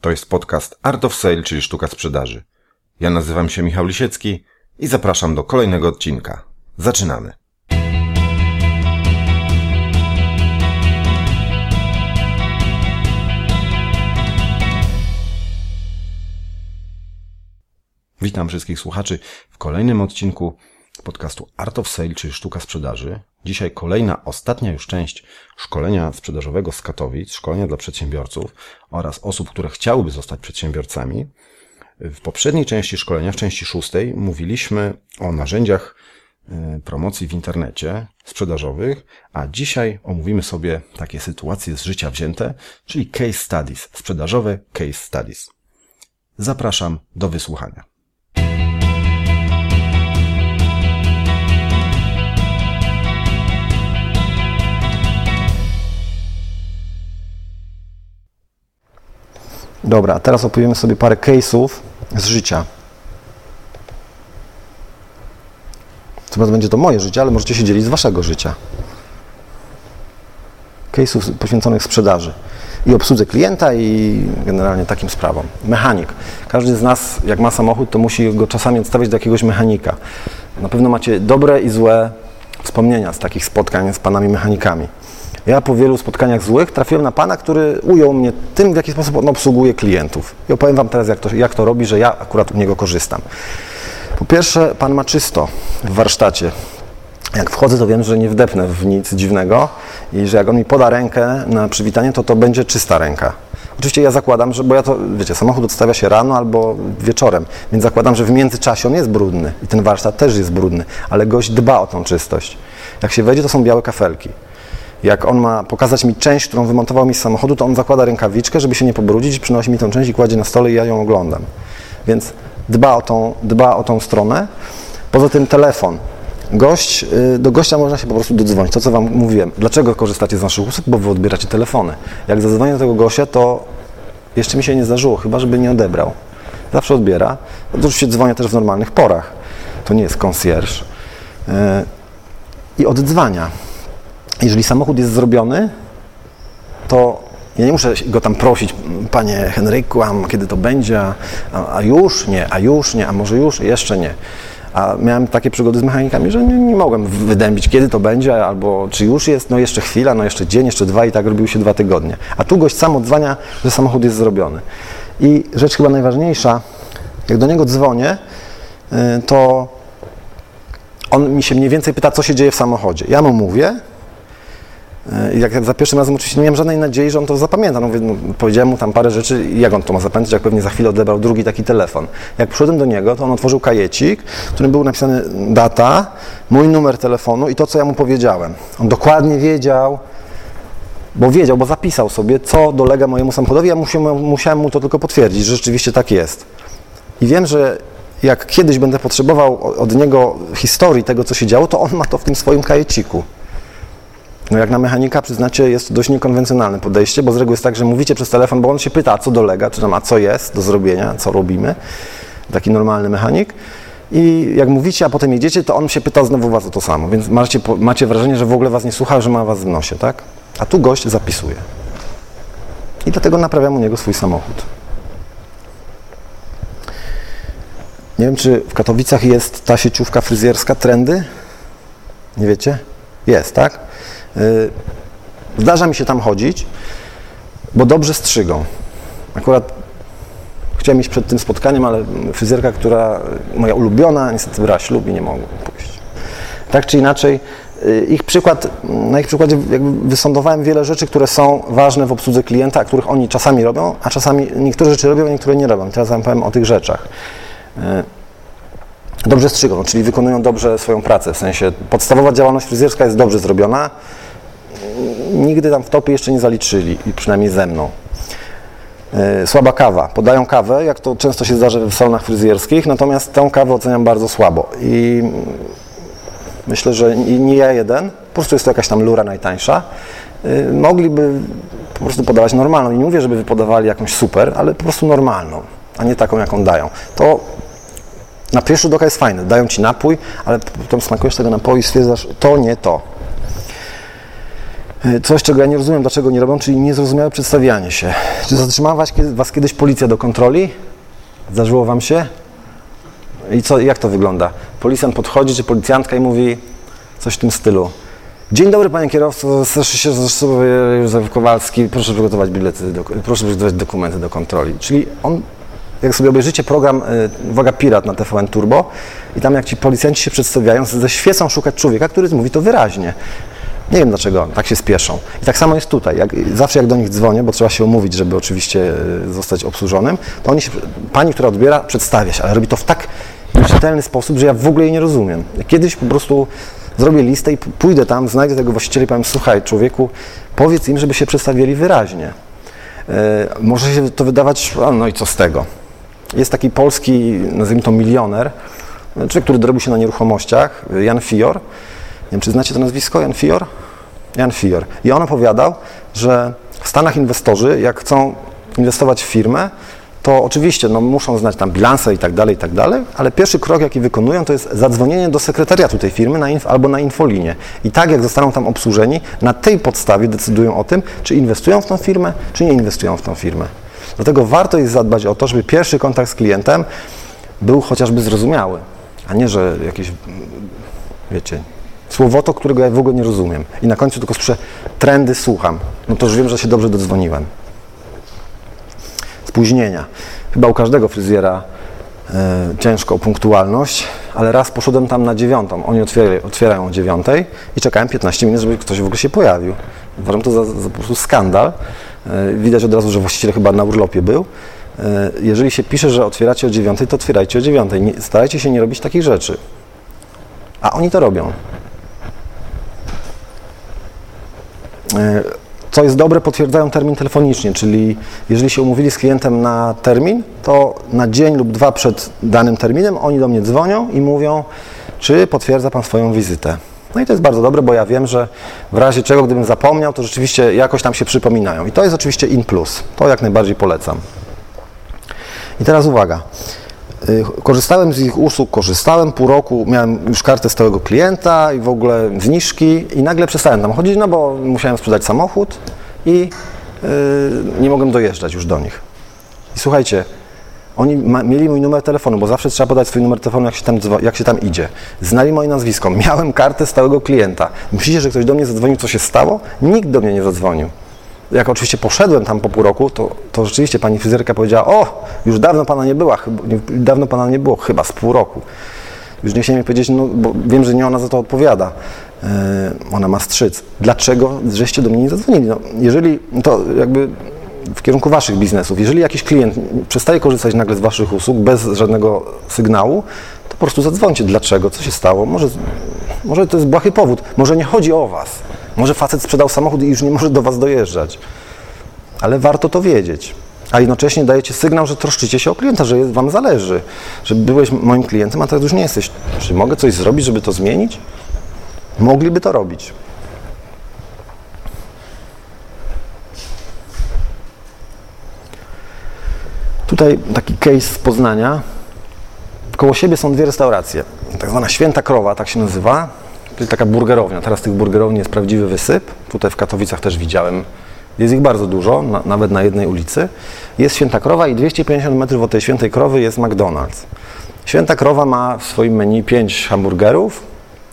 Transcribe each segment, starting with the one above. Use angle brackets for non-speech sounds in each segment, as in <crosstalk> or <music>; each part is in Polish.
To jest podcast Art of Sale, czyli sztuka sprzedaży. Ja nazywam się Michał Lisiecki i zapraszam do kolejnego odcinka. Zaczynamy. Witam wszystkich słuchaczy w kolejnym odcinku podcastu Art of Sale, czyli sztuka sprzedaży. Dzisiaj kolejna, ostatnia już część szkolenia sprzedażowego z Katowic, szkolenia dla przedsiębiorców oraz osób, które chciałyby zostać przedsiębiorcami. W poprzedniej części szkolenia, w części szóstej, mówiliśmy o narzędziach y, promocji w internecie sprzedażowych, a dzisiaj omówimy sobie takie sytuacje z życia wzięte, czyli case studies, sprzedażowe case studies. Zapraszam do wysłuchania. Dobra, teraz opowiemy sobie parę case'ów z życia. Co będzie to moje życie, ale możecie się dzielić z waszego życia. Case'ów poświęconych sprzedaży i obsłudze klienta i generalnie takim sprawom. Mechanik. Każdy z nas, jak ma samochód, to musi go czasami odstawiać do jakiegoś mechanika. Na pewno macie dobre i złe wspomnienia z takich spotkań z panami mechanikami. Ja po wielu spotkaniach złych trafiłem na pana, który ujął mnie tym, w jaki sposób on obsługuje klientów. I opowiem wam teraz, jak to, jak to robi, że ja akurat u niego korzystam. Po pierwsze, pan ma czysto w warsztacie. Jak wchodzę, to wiem, że nie wdepnę w nic dziwnego i że jak on mi poda rękę na przywitanie, to to będzie czysta ręka. Oczywiście ja zakładam, że, bo ja to, wiecie, samochód odstawia się rano albo wieczorem, więc zakładam, że w międzyczasie on jest brudny i ten warsztat też jest brudny, ale gość dba o tą czystość. Jak się wejdzie, to są białe kafelki. Jak on ma pokazać mi część, którą wymontował mi z samochodu, to on zakłada rękawiczkę, żeby się nie pobrudzić, przynosi mi tę część i kładzie na stole i ja ją oglądam. Więc dba o tą, dba o tą stronę. Poza tym telefon. Gość, y, do gościa można się po prostu dodzwonić. To, co Wam mówiłem. Dlaczego korzystacie z naszych usług? Bo Wy odbieracie telefony. Jak zadzwonię do tego gościa, to jeszcze mi się nie zdarzyło, chyba żeby nie odebrał. Zawsze odbiera. Oczywiście dzwonię też w normalnych porach. To nie jest concierge. Y, I oddzwania jeżeli samochód jest zrobiony, to ja nie muszę go tam prosić, panie Henryku, a kiedy to będzie, a, a, już nie, a już nie, a może już, jeszcze nie. A miałem takie przygody z mechanikami, że nie, nie mogłem wydębić, kiedy to będzie, albo czy już jest, no jeszcze chwila, no jeszcze dzień, jeszcze dwa i tak robił się dwa tygodnie. A tu gość sam odzwania, że samochód jest zrobiony. I rzecz chyba najważniejsza, jak do niego dzwonię, y, to on mi się mniej więcej pyta, co się dzieje w samochodzie. Ja mu mówię, jak za pierwszym razem oczywiście nie miałem żadnej nadziei, że on to zapamięta. No, mówię, no, powiedziałem mu tam parę rzeczy, jak on to ma zapamiętać, jak pewnie za chwilę odebrał drugi taki telefon. Jak przyszedłem do niego, to on otworzył kajecik, w którym był napisany data, mój numer telefonu i to, co ja mu powiedziałem. On dokładnie wiedział, bo wiedział, bo zapisał sobie, co dolega mojemu samochodowi, ja musiałem, musiałem mu to tylko potwierdzić, że rzeczywiście tak jest. I wiem, że jak kiedyś będę potrzebował od niego historii tego, co się działo, to on ma to w tym swoim kajeciku. No jak na mechanika, przyznacie, jest to dość niekonwencjonalne podejście, bo z reguły jest tak, że mówicie przez telefon, bo on się pyta, co dolega, czy tam, a co jest do zrobienia, co robimy. Taki normalny mechanik. I jak mówicie, a potem jedziecie, to on się pyta znowu was o to samo. Więc macie, macie wrażenie, że w ogóle was nie słucha, że ma was w nosie, tak? A tu gość zapisuje. I dlatego naprawiam u niego swój samochód. Nie wiem, czy w Katowicach jest ta sieciówka fryzjerska Trendy? Nie wiecie? Jest, tak? Y, zdarza mi się tam chodzić, bo dobrze strzygą. Akurat chciałem iść przed tym spotkaniem, ale fryzjerka, która moja ulubiona, niestety brała ślub i nie mogła pójść. Tak czy inaczej, y, ich przykład, na ich przykładzie wysądowałem wiele rzeczy, które są ważne w obsłudze klienta, których oni czasami robią, a czasami niektóre rzeczy robią, a niektóre nie robią. Teraz wam powiem o tych rzeczach. Dobrze strzygą, czyli wykonują dobrze swoją pracę, w sensie podstawowa działalność fryzjerska jest dobrze zrobiona, nigdy tam w topie jeszcze nie zaliczyli, przynajmniej ze mną. E, słaba kawa. Podają kawę, jak to często się zdarza w salonach fryzjerskich, natomiast tę kawę oceniam bardzo słabo. I myślę, że nie ja jeden, po prostu jest to jakaś tam lura najtańsza. E, mogliby po prostu podawać normalną. I nie mówię, żeby podawali jakąś super, ale po prostu normalną, a nie taką, jaką dają. To na pierwszy rzut oka jest fajne. Dają ci napój, ale potem smakujesz tego napoju i stwierdzasz, to nie to. E, Coś, czego ja nie rozumiem, dlaczego nie robią, czyli niezrozumiałe przedstawianie się. Czy zatrzymała was, kiedy- was kiedyś policja do kontroli? Zdarzyło wam się? I co, jak to wygląda? Policjant podchodzi, czy policjantka i mówi coś w tym stylu. Dzień dobry panie kierowco, Starzy się Józef Kowalski, proszę przygotować bilety, do, proszę przygotować dokumenty do kontroli. Czyli on, jak sobie obejrzycie program, y, uwaga, Pirat na TVN Turbo i tam jak ci policjanci się przedstawiają, ze świecą szukać człowieka, który mówi to wyraźnie. Nie wiem dlaczego tak się spieszą. I tak samo jest tutaj. Jak, zawsze jak do nich dzwonię, bo trzeba się umówić, żeby oczywiście y, zostać obsłużonym, to oni się, pani, która odbiera, przedstawia się, ale robi to w tak nieczytelny sposób, że ja w ogóle jej nie rozumiem. Kiedyś po prostu zrobię listę i pójdę tam, znajdę tego właściciela i powiem, słuchaj człowieku, powiedz im, żeby się przedstawili wyraźnie. E, może się to wydawać, no i co z tego. Jest taki polski, nazwijmy to milioner, człowiek, który dorobił się na nieruchomościach, Jan Fior. Nie wiem, czy znacie to nazwisko, Jan Fior? Jan Fior. I on opowiadał, że w Stanach inwestorzy, jak chcą inwestować w firmę, to oczywiście no, muszą znać tam bilanse i tak dalej, i tak dalej, ale pierwszy krok, jaki wykonują, to jest zadzwonienie do sekretariatu tej firmy na inf- albo na infolinię. I tak jak zostaną tam obsłużeni, na tej podstawie decydują o tym, czy inwestują w tą firmę, czy nie inwestują w tą firmę. Dlatego warto jest zadbać o to, żeby pierwszy kontakt z klientem był chociażby zrozumiały, a nie, że jakieś, wiecie, słowoto, którego ja w ogóle nie rozumiem. I na końcu tylko słyszę trendy, słucham. No to już wiem, że się dobrze dodzwoniłem. Spóźnienia. Chyba u każdego fryzjera e, ciężko o punktualność, ale raz poszedłem tam na dziewiątą. Oni otwierają o dziewiątej i czekałem 15 minut, żeby ktoś w ogóle się pojawił. Uważam to za, za po prostu skandal. E, widać od razu, że właściciel chyba na urlopie był. E, jeżeli się pisze, że otwieracie o dziewiątej, to otwierajcie o dziewiątej. Nie, starajcie się nie robić takich rzeczy. A oni to robią. E, Co jest dobre, potwierdzają termin telefonicznie, czyli jeżeli się umówili z klientem na termin, to na dzień lub dwa przed danym terminem oni do mnie dzwonią i mówią, czy potwierdza Pan swoją wizytę. No i to jest bardzo dobre, bo ja wiem, że w razie czego, gdybym zapomniał, to rzeczywiście jakoś tam się przypominają. I to jest oczywiście in plus. To jak najbardziej polecam. I teraz uwaga. Y, Korzystałem z ich usług, korzystałem pół roku, miałem już kartę stałego klienta i w ogóle zniżki i nagle przestałem tam chodzić, no bo musiałem sprzedać samochód i y, nie mogłem dojeżdżać już do nich. I słuchajcie, oni ma, mieli mój numer telefonu, bo zawsze trzeba podać swój numer telefonu, jak się, tam, jak się tam idzie. Znali moje nazwisko, <laughs> miałem kartę stałego klienta. Myślicie, że ktoś do mnie zadzwonił, co się stało? Nikt do mnie nie zadzwonił. Jak oczywiście poszedłem tam po pół roku, to, to rzeczywiście pani fryzjerka powiedziała, o, już dawno pana nie była, chyba, dawno pana nie było, chyba z pół roku. Już nie chciałem powiedzieć, no bo wiem, że nie ona za to odpowiada. Yy, ona ma strzyc. Dlaczego żeście do mnie nie zadzwonili? No, jeżeli, to jakby w kierunku waszych biznesów, jeżeli jakiś klient przestaje korzystać nagle z waszych usług bez żadnego sygnału, to po prostu zadzwońcie. Dlaczego? Co się stało? Może, może to jest błahy powód. Może nie chodzi o was. Może facet sprzedał samochód i już nie może do was dojeżdżać. Ale warto to wiedzieć. A jednocześnie dajecie sygnał, że troszczycie się o klienta, że jest, wam zależy, że byłeś moim klientem, a teraz już nie jesteś. Czy mogę coś zrobić, żeby to zmienić? Mogliby to robić. Tutaj taki case z Poznania. Koło siebie są dwie restauracje. Tak zwana Święta Krowa, tak się nazywa. Czyli taka burgerownia. Teraz tych burgerowni jest prawdziwy wysyp. Tutaj w Katowicach też widziałem. Jest ich bardzo dużo, na, nawet na jednej ulicy. Jest Święta Krowa i 250 metrów od tej Świętej Krowy jest McDonald's. Święta Krowa ma w swoim menu 5 hamburgerów,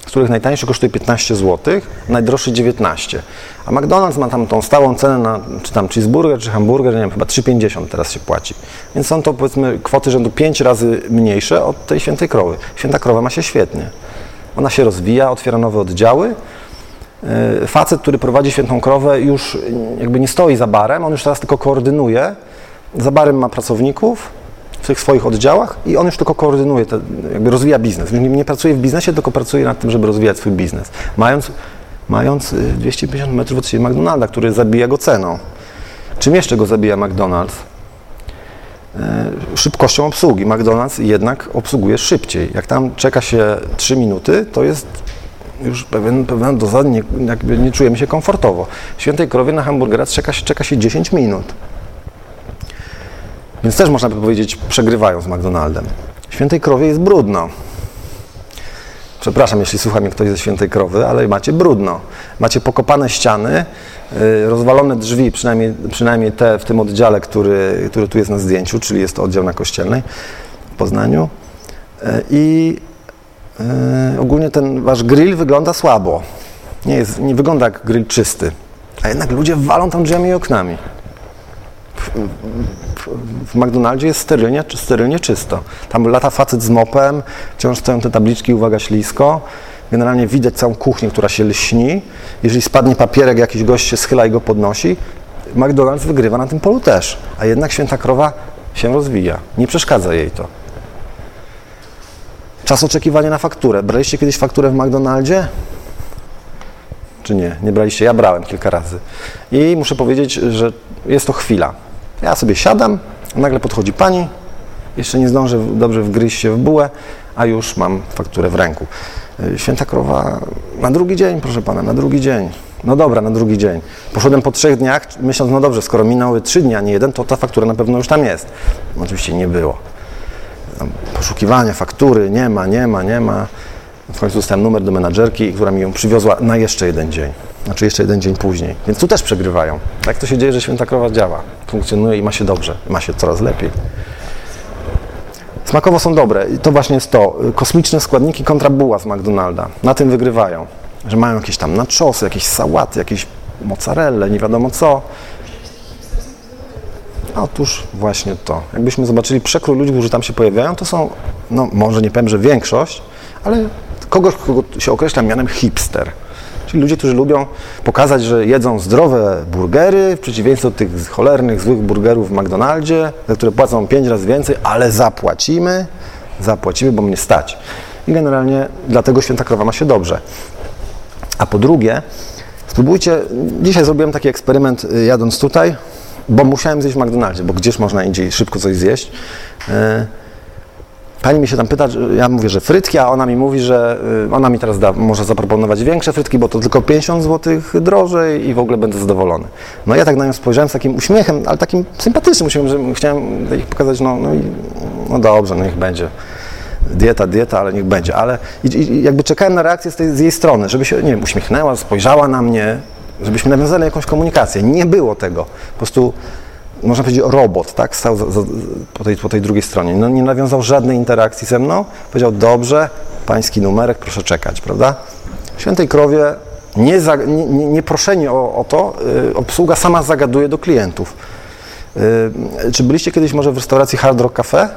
z których najtańszy kosztuje 15 zł, najdroższy 19. A McDonald's ma tam tą stałą cenę na czy tam cheeseburger, czy hamburger, nie wiem, chyba 3,50 teraz się płaci. Więc są to powiedzmy kwoty rzędu 5 razy mniejsze od tej Świętej Krowy. Święta Krowa ma się świetnie. Ona się rozwija, otwiera nowe oddziały. Yy, Facet, który prowadzi Świętą Krowę już jakby nie stoi za barem, on już teraz tylko koordynuje. Za barem ma pracowników w tych swoich oddziałach i on już tylko koordynuje, te, jakby rozwija biznes. Nie, pracuje w biznesie, tylko pracuje nad tym, żeby rozwijać swój biznes. Mając, mając yy, 250 metrów od siebie McDonalda, który zabija go ceną. Czym jeszcze go zabija McDonald's? Yy, Szybkością obsługi. McDonald's jednak obsługuje szybciej. Jak tam czeka się 3 minuty, to jest już pewien, pewna doza, nie, jakby nie czujemy się komfortowo. W Świętej Krowie na hamburgera czeka się, czeka się 10 minut. Więc też można by powiedzieć, przegrywają z McDonaldem. Świętej Krowie jest brudno. Przepraszam, jeśli słucha mnie ktoś ze Świętej Krowy, ale macie brudno. Macie pokopane ściany, y, rozwalone drzwi, przynajmniej, przynajmniej te w tym oddziale, który, który tu jest na zdjęciu, czyli jest to oddział na Kościelnej w Poznaniu. Y, I y, ogólnie ten wasz grill wygląda słabo. Nie, jest, nie wygląda jak grill czysty. A jednak ludzie walą tam drzwiami i oknami. W, McDonaldzie jest sterylnie, sterylnie czysto. Tam lata facet z mopem, wciąż stoją te tabliczki, uwaga, ślisko. Generalnie widać całą kuchnię, która się lśni. Jeżeli spadnie papierek, jakiś gość się schyla i go podnosi, McDonald's wygrywa na tym polu też. A jednak święta krowa się rozwija. Nie przeszkadza jej to. Czas oczekiwania na fakturę. Braliście kiedyś fakturę w McDonaldzie? Czy nie? Nie braliście? Ja brałem kilka razy. I muszę powiedzieć, że jest to chwila. Ja sobie siadam, nagle podchodzi pani, jeszcze nie zdążę dobrze wgryźć się w bułę, a już mam fakturę w ręku. Y, Święta krowa na drugi dzień, proszę pana, na drugi dzień. No dobra, na drugi dzień. Poszedłem po trzech dniach, myśląc, no dobrze, skoro minęły trzy dni, a nie jeden, to ta faktura na pewno już tam jest. Oczywiście nie było. Poszukiwania faktury, nie ma, nie ma, nie ma. W końcu dostałem numer do menadżerki, która mi ją przywiozła na jeszcze jeden dzień. Znaczy jeszcze jeden dzień później. Więc tu też przegrywają. Tak to się dzieje, że Święta Krowa działa, funkcjonuje i ma się dobrze, ma się coraz lepiej. Smakowo są dobre. I to właśnie jest to. Kosmiczne składniki kontra buła z McDonalda. Na tym wygrywają. Że mają jakieś tam naczosy, jakieś sałaty, jakieś mozzarelle, nie wiadomo co. Otóż właśnie to. Jakbyśmy zobaczyli przekrój ludzi, którzy tam się pojawiają, to są, no może nie powiem, że większość, ale kogoś, kogo się określa mianem hipster. Czyli ludzie, którzy lubią pokazać, że jedzą zdrowe burgery, w przeciwieństwie do tych cholernych, złych burgerów w McDonaldzie, za które płacą pięć razy więcej, ale zapłacimy, zapłacimy, bo mnie stać. I generalnie dlatego święta krowa ma się dobrze. A po drugie, spróbujcie, dzisiaj zrobiłem taki eksperyment y, jadąc tutaj, bo musiałem zjeść w McDonaldzie, bo gdzież można indziej szybko coś zjeść. Pani mi się tam pyta, ja mówię, że frytki, a ona mi mówi, że y, ona mi teraz da, może zaproponować większe frytki, bo to tylko 50 zł drożej i w ogóle będę zadowolony. No ja tak na nią spojrzałem z takim uśmiechem, ale takim sympatycznym uśmiechem, że chciałem ich pokazać, no, no, i, no dobrze, no niech będzie. Dieta, dieta, ale niech będzie. Ale i, i jakby czekałem na reakcję z, tej, z jej strony, żeby się, nie wiem, uśmiechnęła, spojrzała na mnie, żebyśmy nawiązali jakąś komunikację. Nie było tego. Po prostu można powiedzieć, robot, tak? Stał za, za, po, tej, po tej drugiej stronie. No, nie nawiązał żadnej interakcji ze mną. Powiedział, dobrze, pański numerek, proszę czekać, prawda? Świętej Krowie nie, za, nie, nie, nie proszenie o, o to, y, obsługa sama zagaduje do klientów. Y, czy byliście kiedyś może w restauracji Hard Rock Cafe?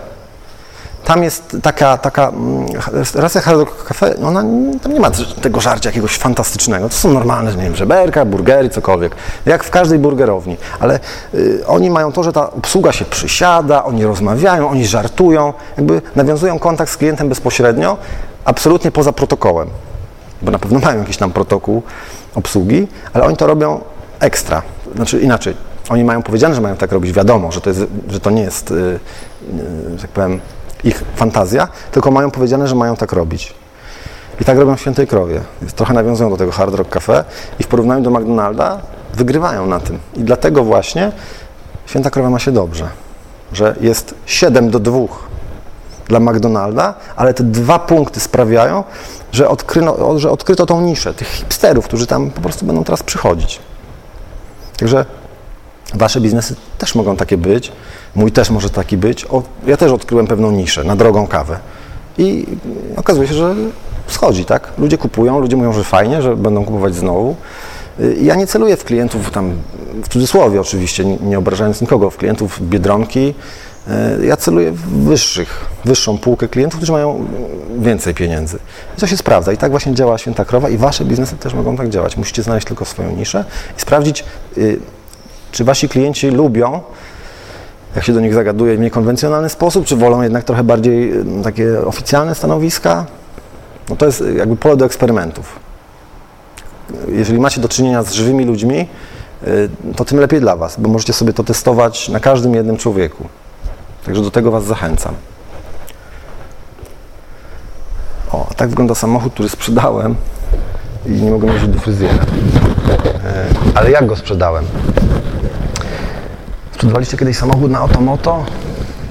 Tam jest taka, taka mm, restauracja Hard Cafe, ona, tam nie ma tego żarcia jakiegoś fantastycznego. To są normalne, nie wiem, żeberka, burgery, cokolwiek. Jak w każdej burgerowni. Ale y, oni mają to, że ta obsługa się przysiada, oni rozmawiają, oni żartują, jakby nawiązują kontakt z klientem bezpośrednio, absolutnie poza protokołem. Bo na pewno mają jakiś tam protokół obsługi, ale oni to robią ekstra. Znaczy inaczej, oni mają powiedziane, że mają tak robić, wiadomo, że to, jest, że to nie jest, y, y, że tak powiem, ich fantazja, tylko mają powiedziane, że mają tak robić. I tak robią w Świętej Krowie. Trochę nawiązują do tego Hard Rock Cafe i w porównaniu do McDonalda wygrywają na tym. I dlatego właśnie Święta Krowa ma się dobrze, że jest 7 do 2 dla McDonalda, ale te dwa punkty sprawiają, że, że odkryto tą niszę tych hipsterów, którzy tam po prostu będą teraz przychodzić. Także Wasze biznesy też mogą takie być, mój też może taki być. O, ja też odkryłem pewną niszę na drogą kawę. I okazuje się, że schodzi, tak? Ludzie kupują, ludzie mówią, że fajnie, że będą kupować znowu. Y, Ja nie celuję w klientów, tam w cudzysłowie oczywiście, nie- obrażając nikogo, w klientów Biedronki. Y, Ja celuję w wyższych, wyższą półkę klientów, którzy mają więcej pieniędzy. I to się sprawdza. I tak właśnie działa Święta Krowa i Wasze biznesy też mogą tak działać. Musicie znaleźć tylko swoją niszę i sprawdzić, y, czy wasi klienci lubią, jak się do nich zagaduje w niekonwencjonalny sposób, czy wolą jednak trochę bardziej y, takie oficjalne stanowiska? No to jest jakby pole do eksperymentów. Jeżeli macie do czynienia z żywymi ludźmi, y, to tym lepiej dla Was, bo możecie sobie to testować na każdym jednym człowieku. Także do tego Was zachęcam. O, tak wygląda samochód, który sprzedałem i nie mogłem jeździć do fryzjera. E, Ale jak go sprzedałem? Sprzedawaliście kiedyś samochód na Automoto?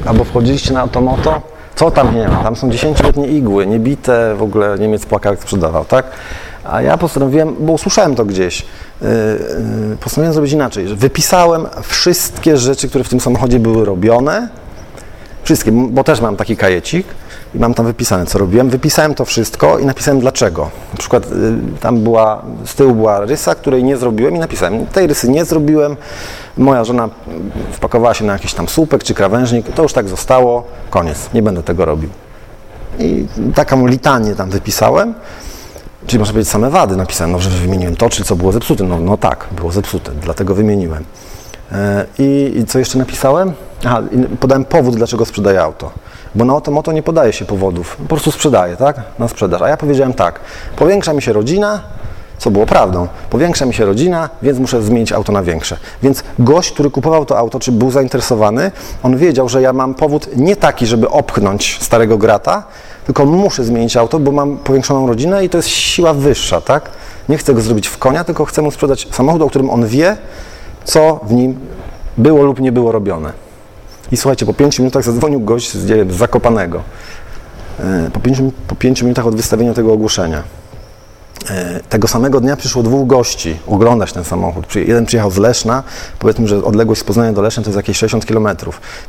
Albo wchodziliście na Automoto? Co tam nie ma? Tam są dziesięcioletnie igły, niebite, w ogóle Niemiec płakał jak sprzedawał, tak? A ja postanowiłem, bo usłyszałem to gdzieś, yy, yy, postanowiłem zrobić inaczej. że Wypisałem wszystkie rzeczy, które w tym samochodzie były robione, wszystkie, bo też mam taki kajecik i mam tam wypisane, co robiłem. Wypisałem to wszystko i napisałem dlaczego. Na przykład y, tam była, z tyłu była rysa, której nie zrobiłem i napisałem, tej rysy nie zrobiłem, moja żona wpakowała się na jakiś tam słupek czy krawężnik, to już tak zostało, koniec, nie będę tego robił. I taką litanię tam wypisałem, czyli można powiedzieć same wady napisałem, no, że wymieniłem to, czy co było zepsute. No, no tak, było zepsute, dlatego wymieniłem. E, I, I co jeszcze napisałem? Aha, podałem powód, dlaczego sprzedaję auto. Bo na automoto nie podaje się powodów, po prostu sprzedaję, tak? Na sprzedaż. A ja powiedziałem tak, powiększa mi się rodzina, co było prawdą. Powiększa mi się rodzina, więc muszę zmienić auto na większe. Więc gość, który kupował to auto, czy był zainteresowany, on wiedział, że ja mam powód nie taki, żeby opchnąć starego grata, tylko muszę zmienić auto, bo mam powiększoną rodzinę i to jest siła wyższa, tak? Nie chcę go zrobić w konia, tylko chcę mu sprzedać samochód, o którym on wie, co w nim było lub nie było robione. I słuchajcie, po pięciu minutach zadzwonił gość z, Zakopanego. E, Po pięciu, po pięciu minutach od wystawienia tego ogłoszenia. E, Tego samego dnia przyszło dwóch gości oglądać ten samochód. Jeden przyjechał z Leszna, powiedzmy, że odległość z Poznania do Leszna to jest jakieś 60 km.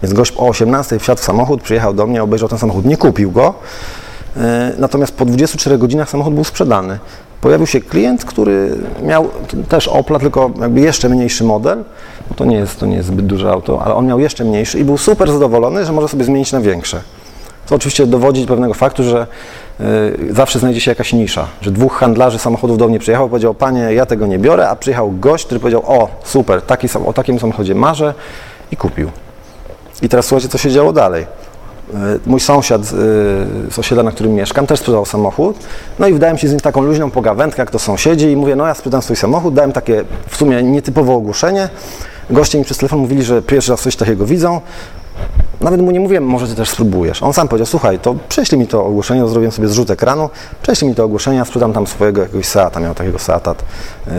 Więc gość o 18 wsiadł w samochód, przyjechał do mnie, obejrzał ten samochód, nie kupił go. E, Natomiast po 24 godzinach samochód był sprzedany. Pojawił się klient, który miał też Opla, tylko jakby jeszcze mniejszy model, bo to nie jest, to nie jest zbyt duże auto, ale on miał jeszcze mniejszy i był super zadowolony, że może sobie zmienić na większe. To oczywiście dowodzi pewnego faktu, że y, zawsze znajdzie się jakaś nisza, że dwóch handlarzy samochodów do mnie przyjechało i powiedział, panie, ja tego nie biorę, a przyjechał gość, który powiedział, o, super, taki, o takim samochodzie marzę i kupił. I teraz słuchajcie, co się działo dalej. Y, Mój sąsiad y, z osiedla, na którym mieszkam, też sprzedał samochód. No i wdałem się z nim taką luźną pogawędkę, jak to sąsiedzi i mówię, no ja sprzedam swój samochód, dałem takie w sumie nietypowe ogłoszenie. Goście mi przez telefon mówili, że pierwszy raz coś takiego widzą. Nawet mu nie mówiłem, może ty też spróbujesz. On sam powiedział, słuchaj, to prześlij mi to ogłoszenie, zrobiłem sobie zrzut ekranu, prześlij mi to ogłoszenie, ja sprzedam tam swojego jakiegoś Seata, miał takiego Seata yy,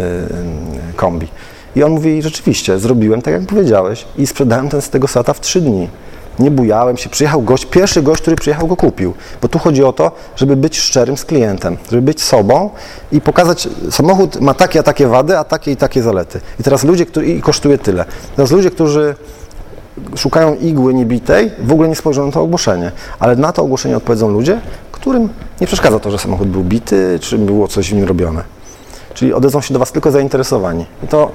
kombi. I on mówi, rzeczywiście, zrobiłem tak jak powiedziałeś i sprzedałem ten z tego Seata w trzy dni. Nie bujałem się, przyjechał gość, pierwszy gość, który przyjechał go kupił. Bo tu chodzi o to, żeby być szczerym z klientem, żeby być sobą i pokazać, samochód ma takie a takie wady, a takie i takie zalety. I teraz ludzie, którzy, i kosztuje tyle. Teraz ludzie, którzy szukają igły niebitej, w ogóle nie spojrzą na to ogłoszenie. Ale na to ogłoszenie odpowiedzą ludzie, którym nie przeszkadza to, że samochód był bity, czy było coś w nim robione. Czyli odezwą się do Was tylko zainteresowani. I to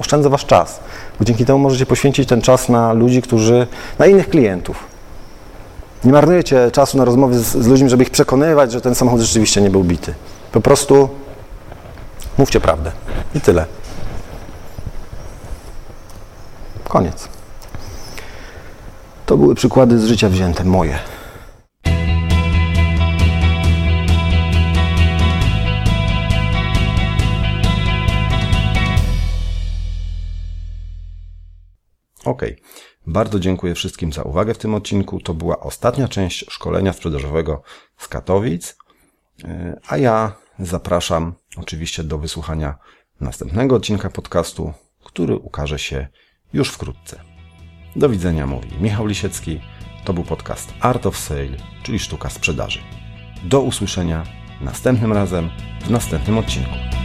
oszczędza Wasz czas. Bo dzięki temu możecie poświęcić ten czas na ludzi, którzy, na innych klientów. Nie marnujecie czasu na rozmowy z, z ludźmi, żeby ich przekonywać, że ten samochód rzeczywiście nie był bity. Po prostu mówcie prawdę. I tyle. Koniec. To były przykłady z życia wzięte, moje. Ok. Bardzo dziękuję wszystkim za uwagę w tym odcinku. To była ostatnia część szkolenia sprzedażowego z Katowic. Yy, A ja zapraszam oczywiście do wysłuchania następnego odcinka podcastu, który ukaże się już wkrótce. Do widzenia mówi Michał Lisiecki. To był podcast Art of Sale, czyli sztuka sprzedaży. Do usłyszenia następnym razem w następnym odcinku.